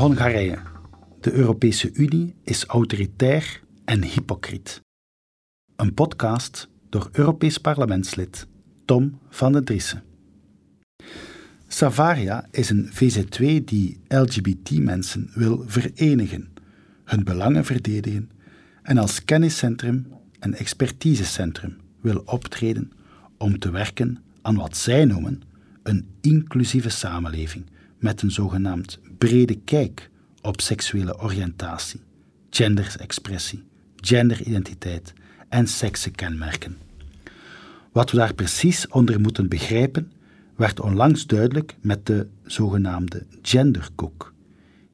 Hongarije. De Europese Unie is autoritair en hypocriet. Een podcast door Europees parlementslid Tom van den Driessen. Savaria is een VZ2 die LGBT-mensen wil verenigen, hun belangen verdedigen en als kenniscentrum en expertisecentrum wil optreden om te werken aan wat zij noemen een inclusieve samenleving met een zogenaamd brede kijk op seksuele oriëntatie, genderexpressie, genderidentiteit en seksenkenmerken. Wat we daar precies onder moeten begrijpen, werd onlangs duidelijk met de zogenaamde genderkoek.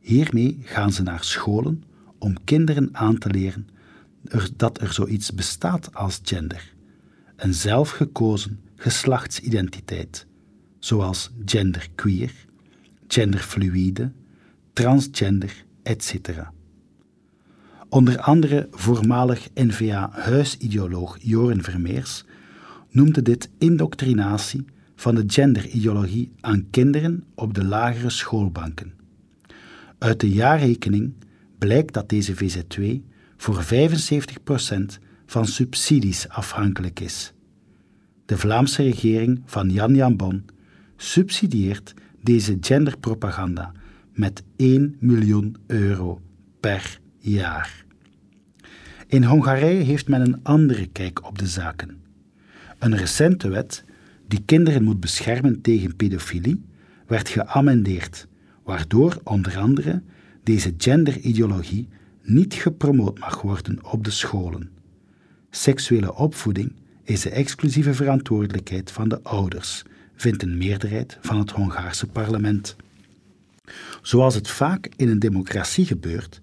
Hiermee gaan ze naar scholen om kinderen aan te leren dat er zoiets bestaat als gender, een zelfgekozen geslachtsidentiteit, zoals genderqueer, genderfluïde, transgender, etc. Onder andere voormalig N-VA-huisideoloog Joren Vermeers noemde dit indoctrinatie van de genderideologie aan kinderen op de lagere schoolbanken. Uit de jaarrekening blijkt dat deze VZ2 voor 75% van subsidies afhankelijk is. De Vlaamse regering van Jan Jan Bon subsidieert deze genderpropaganda met 1 miljoen euro per jaar. In Hongarije heeft men een andere kijk op de zaken. Een recente wet die kinderen moet beschermen tegen pedofilie werd geamendeerd, waardoor onder andere deze genderideologie niet gepromoot mag worden op de scholen. Seksuele opvoeding is de exclusieve verantwoordelijkheid van de ouders, vindt een meerderheid van het Hongaarse parlement. Zoals het vaak in een democratie gebeurt,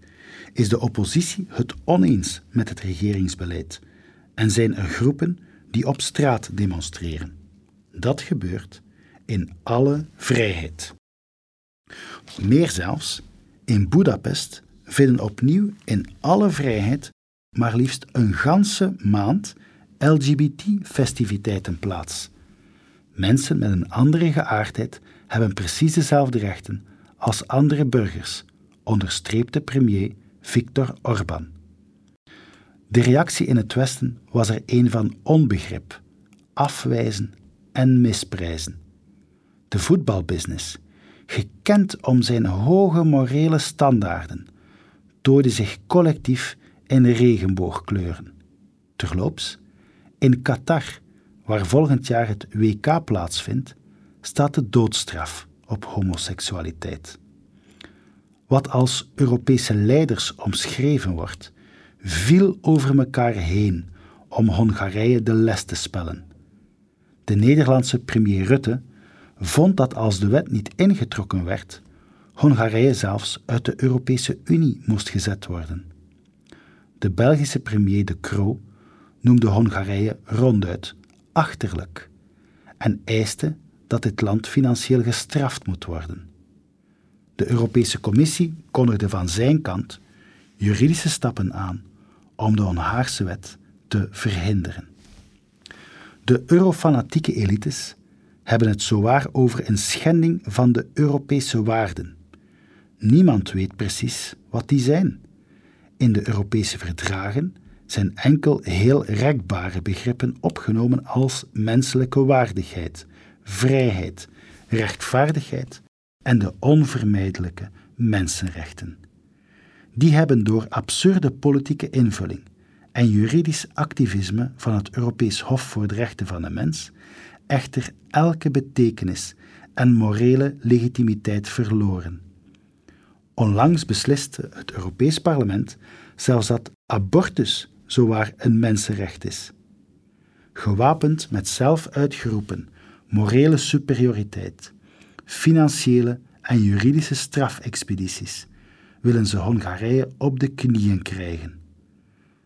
is de oppositie het oneens met het regeringsbeleid en zijn er groepen die op straat demonstreren. Dat gebeurt in alle vrijheid. Meer zelfs, in Budapest vinden opnieuw in alle vrijheid maar liefst een ganse maand LGBT-festiviteiten plaats. Mensen met een andere geaardheid hebben precies dezelfde rechten als andere burgers, onderstreepte premier Viktor Orbán. De reactie in het Westen was er een van onbegrip, afwijzen en misprijzen. De voetbalbusiness, gekend om zijn hoge morele standaarden, tooide zich collectief in regenboogkleuren. Terloops, in Qatar, waar volgend jaar het WK plaatsvindt, staat de doodstraf op homoseksualiteit. Wat als Europese leiders omschreven wordt, viel over elkaar heen om Hongarije de les te spellen. De Nederlandse premier Rutte vond dat als de wet niet ingetrokken werd, Hongarije zelfs uit de Europese Unie moest gezet worden. De Belgische premier De Croo noemde Hongarije ronduit achterlijk en eiste dat dit land financieel gestraft moet worden. De Europese Commissie kondigde van zijn kant juridische stappen aan om de Hongaarse wet te verhinderen. De eurofanatieke elites hebben het zowaar over een schending van de Europese waarden. Niemand weet precies wat die zijn. In de Europese verdragen zijn enkel heel rekbare begrippen opgenomen als menselijke waardigheid, vrijheid, rechtvaardigheid en de onvermijdelijke mensenrechten. Die hebben door absurde politieke invulling en juridisch activisme van het Europees Hof voor de Rechten van de Mens echter elke betekenis en morele legitimiteit verloren. Onlangs besliste het Europees Parlement zelfs dat abortus zowaar een mensenrecht is. Gewapend met zelf uitgeroepen morele superioriteit, financiële en juridische strafexpedities willen ze Hongarije op de knieën krijgen.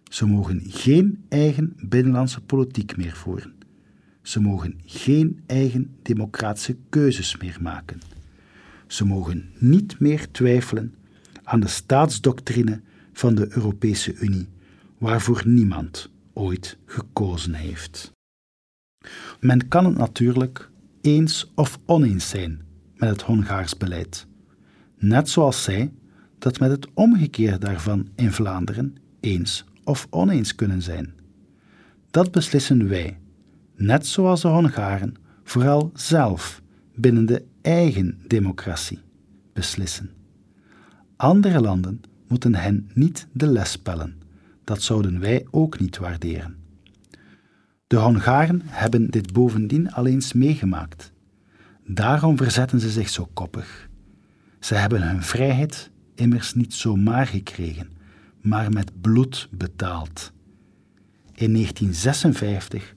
Ze mogen geen eigen binnenlandse politiek meer voeren. Ze mogen geen eigen democratische keuzes meer maken. Ze mogen niet meer twijfelen aan de staatsdoctrine van de Europese Unie, waarvoor niemand ooit gekozen heeft. Men kan het natuurlijk eens of oneens zijn met het Hongaars beleid. Net zoals zij dat met het omgekeerde daarvan in Vlaanderen eens of oneens kunnen zijn. Dat beslissen wij, net zoals de Hongaren, vooral zelf binnen de eigen democratie beslissen. Andere landen moeten hen niet de les spellen. Dat zouden wij ook niet waarderen. De Hongaren hebben dit bovendien al eens meegemaakt. Daarom verzetten ze zich zo koppig. Ze hebben hun vrijheid immers niet zomaar gekregen, maar met bloed betaald. In 1956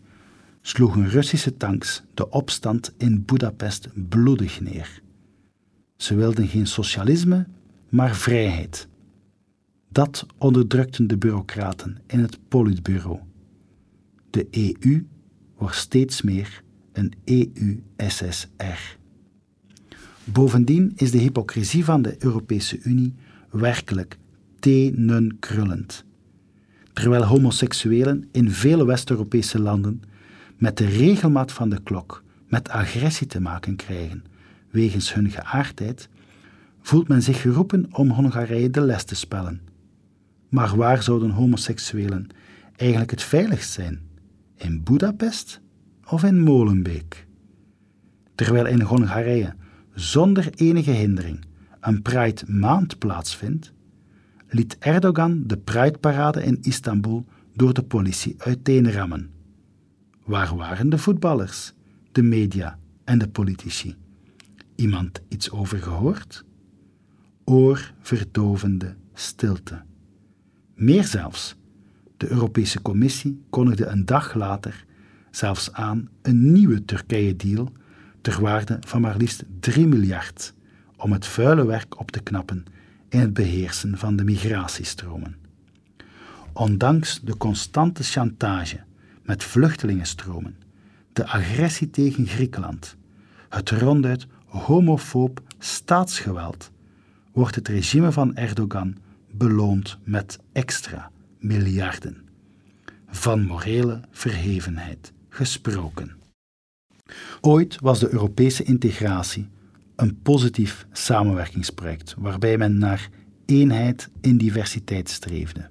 sloegen Russische tanks de opstand in Budapest bloedig neer. Ze wilden geen socialisme, maar vrijheid. Dat onderdrukten de bureaucraten in het Politbureau. De EU wordt steeds meer een EU-SSR. Bovendien is de hypocrisie van de Europese Unie werkelijk tenenkrullend. Terwijl homoseksuelen in vele West-Europese landen met de regelmaat van de klok met agressie te maken krijgen wegens hun geaardheid, voelt men zich geroepen om Hongarije de les te spellen. Maar waar zouden homoseksuelen eigenlijk het veiligst zijn? In Budapest of in Molenbeek? Terwijl in Hongarije zonder enige hindering een Pride maand plaatsvindt, liet Erdogan de Pride-parade in Istanbul door de politie uiteenrammen. Waar waren de voetballers, de media en de politici? Iemand iets over gehoord? Oorverdovende stilte. Meer zelfs, de Europese Commissie kondigde een dag later zelfs aan een nieuwe Turkije-deal ter waarde van maar liefst 3 miljard om het vuile werk op te knappen in het beheersen van de migratiestromen. Ondanks de constante chantage met vluchtelingenstromen, de agressie tegen Griekenland, het ronduit homofoob staatsgeweld, wordt het regime van Erdogan beloond met extra miljarden. Van morele verhevenheid gesproken. Ooit was de Europese integratie een positief samenwerkingsproject waarbij men naar eenheid in diversiteit streefde.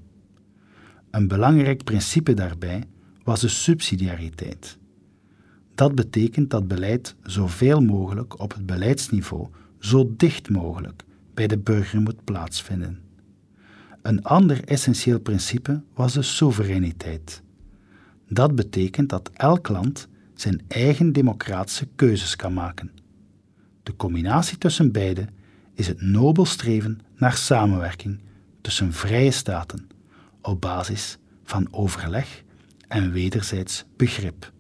Een belangrijk principe daarbij was de subsidiariteit. Dat betekent dat beleid zoveel mogelijk op het beleidsniveau zo dicht mogelijk bij de burger moet plaatsvinden. Een ander essentieel principe was de soevereiniteit. Dat betekent dat elk land zijn eigen democratische keuzes kan maken. De combinatie tussen beide is het nobel streven naar samenwerking tussen vrije staten op basis van overleg en wederzijds begrip.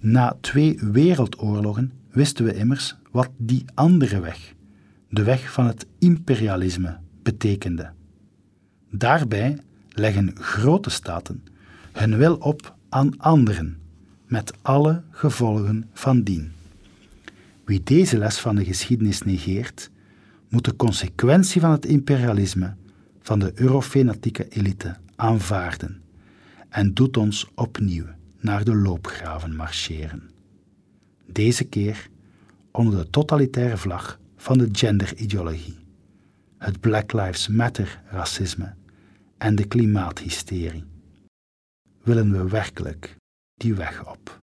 Na twee wereldoorlogen wisten we immers wat die andere weg, de weg van het imperialisme, betekende. Daarbij leggen grote staten hun wil op aan anderen, met alle gevolgen van dien. Wie deze les van de geschiedenis negeert, moet de consequentie van het imperialisme van de eurofanatieke elite aanvaarden en doet ons opnieuw naar de loopgraven marcheren. Deze keer onder de totalitaire vlag van de genderideologie, het Black Lives Matter racisme en de klimaathysterie. Willen we werkelijk die weg op?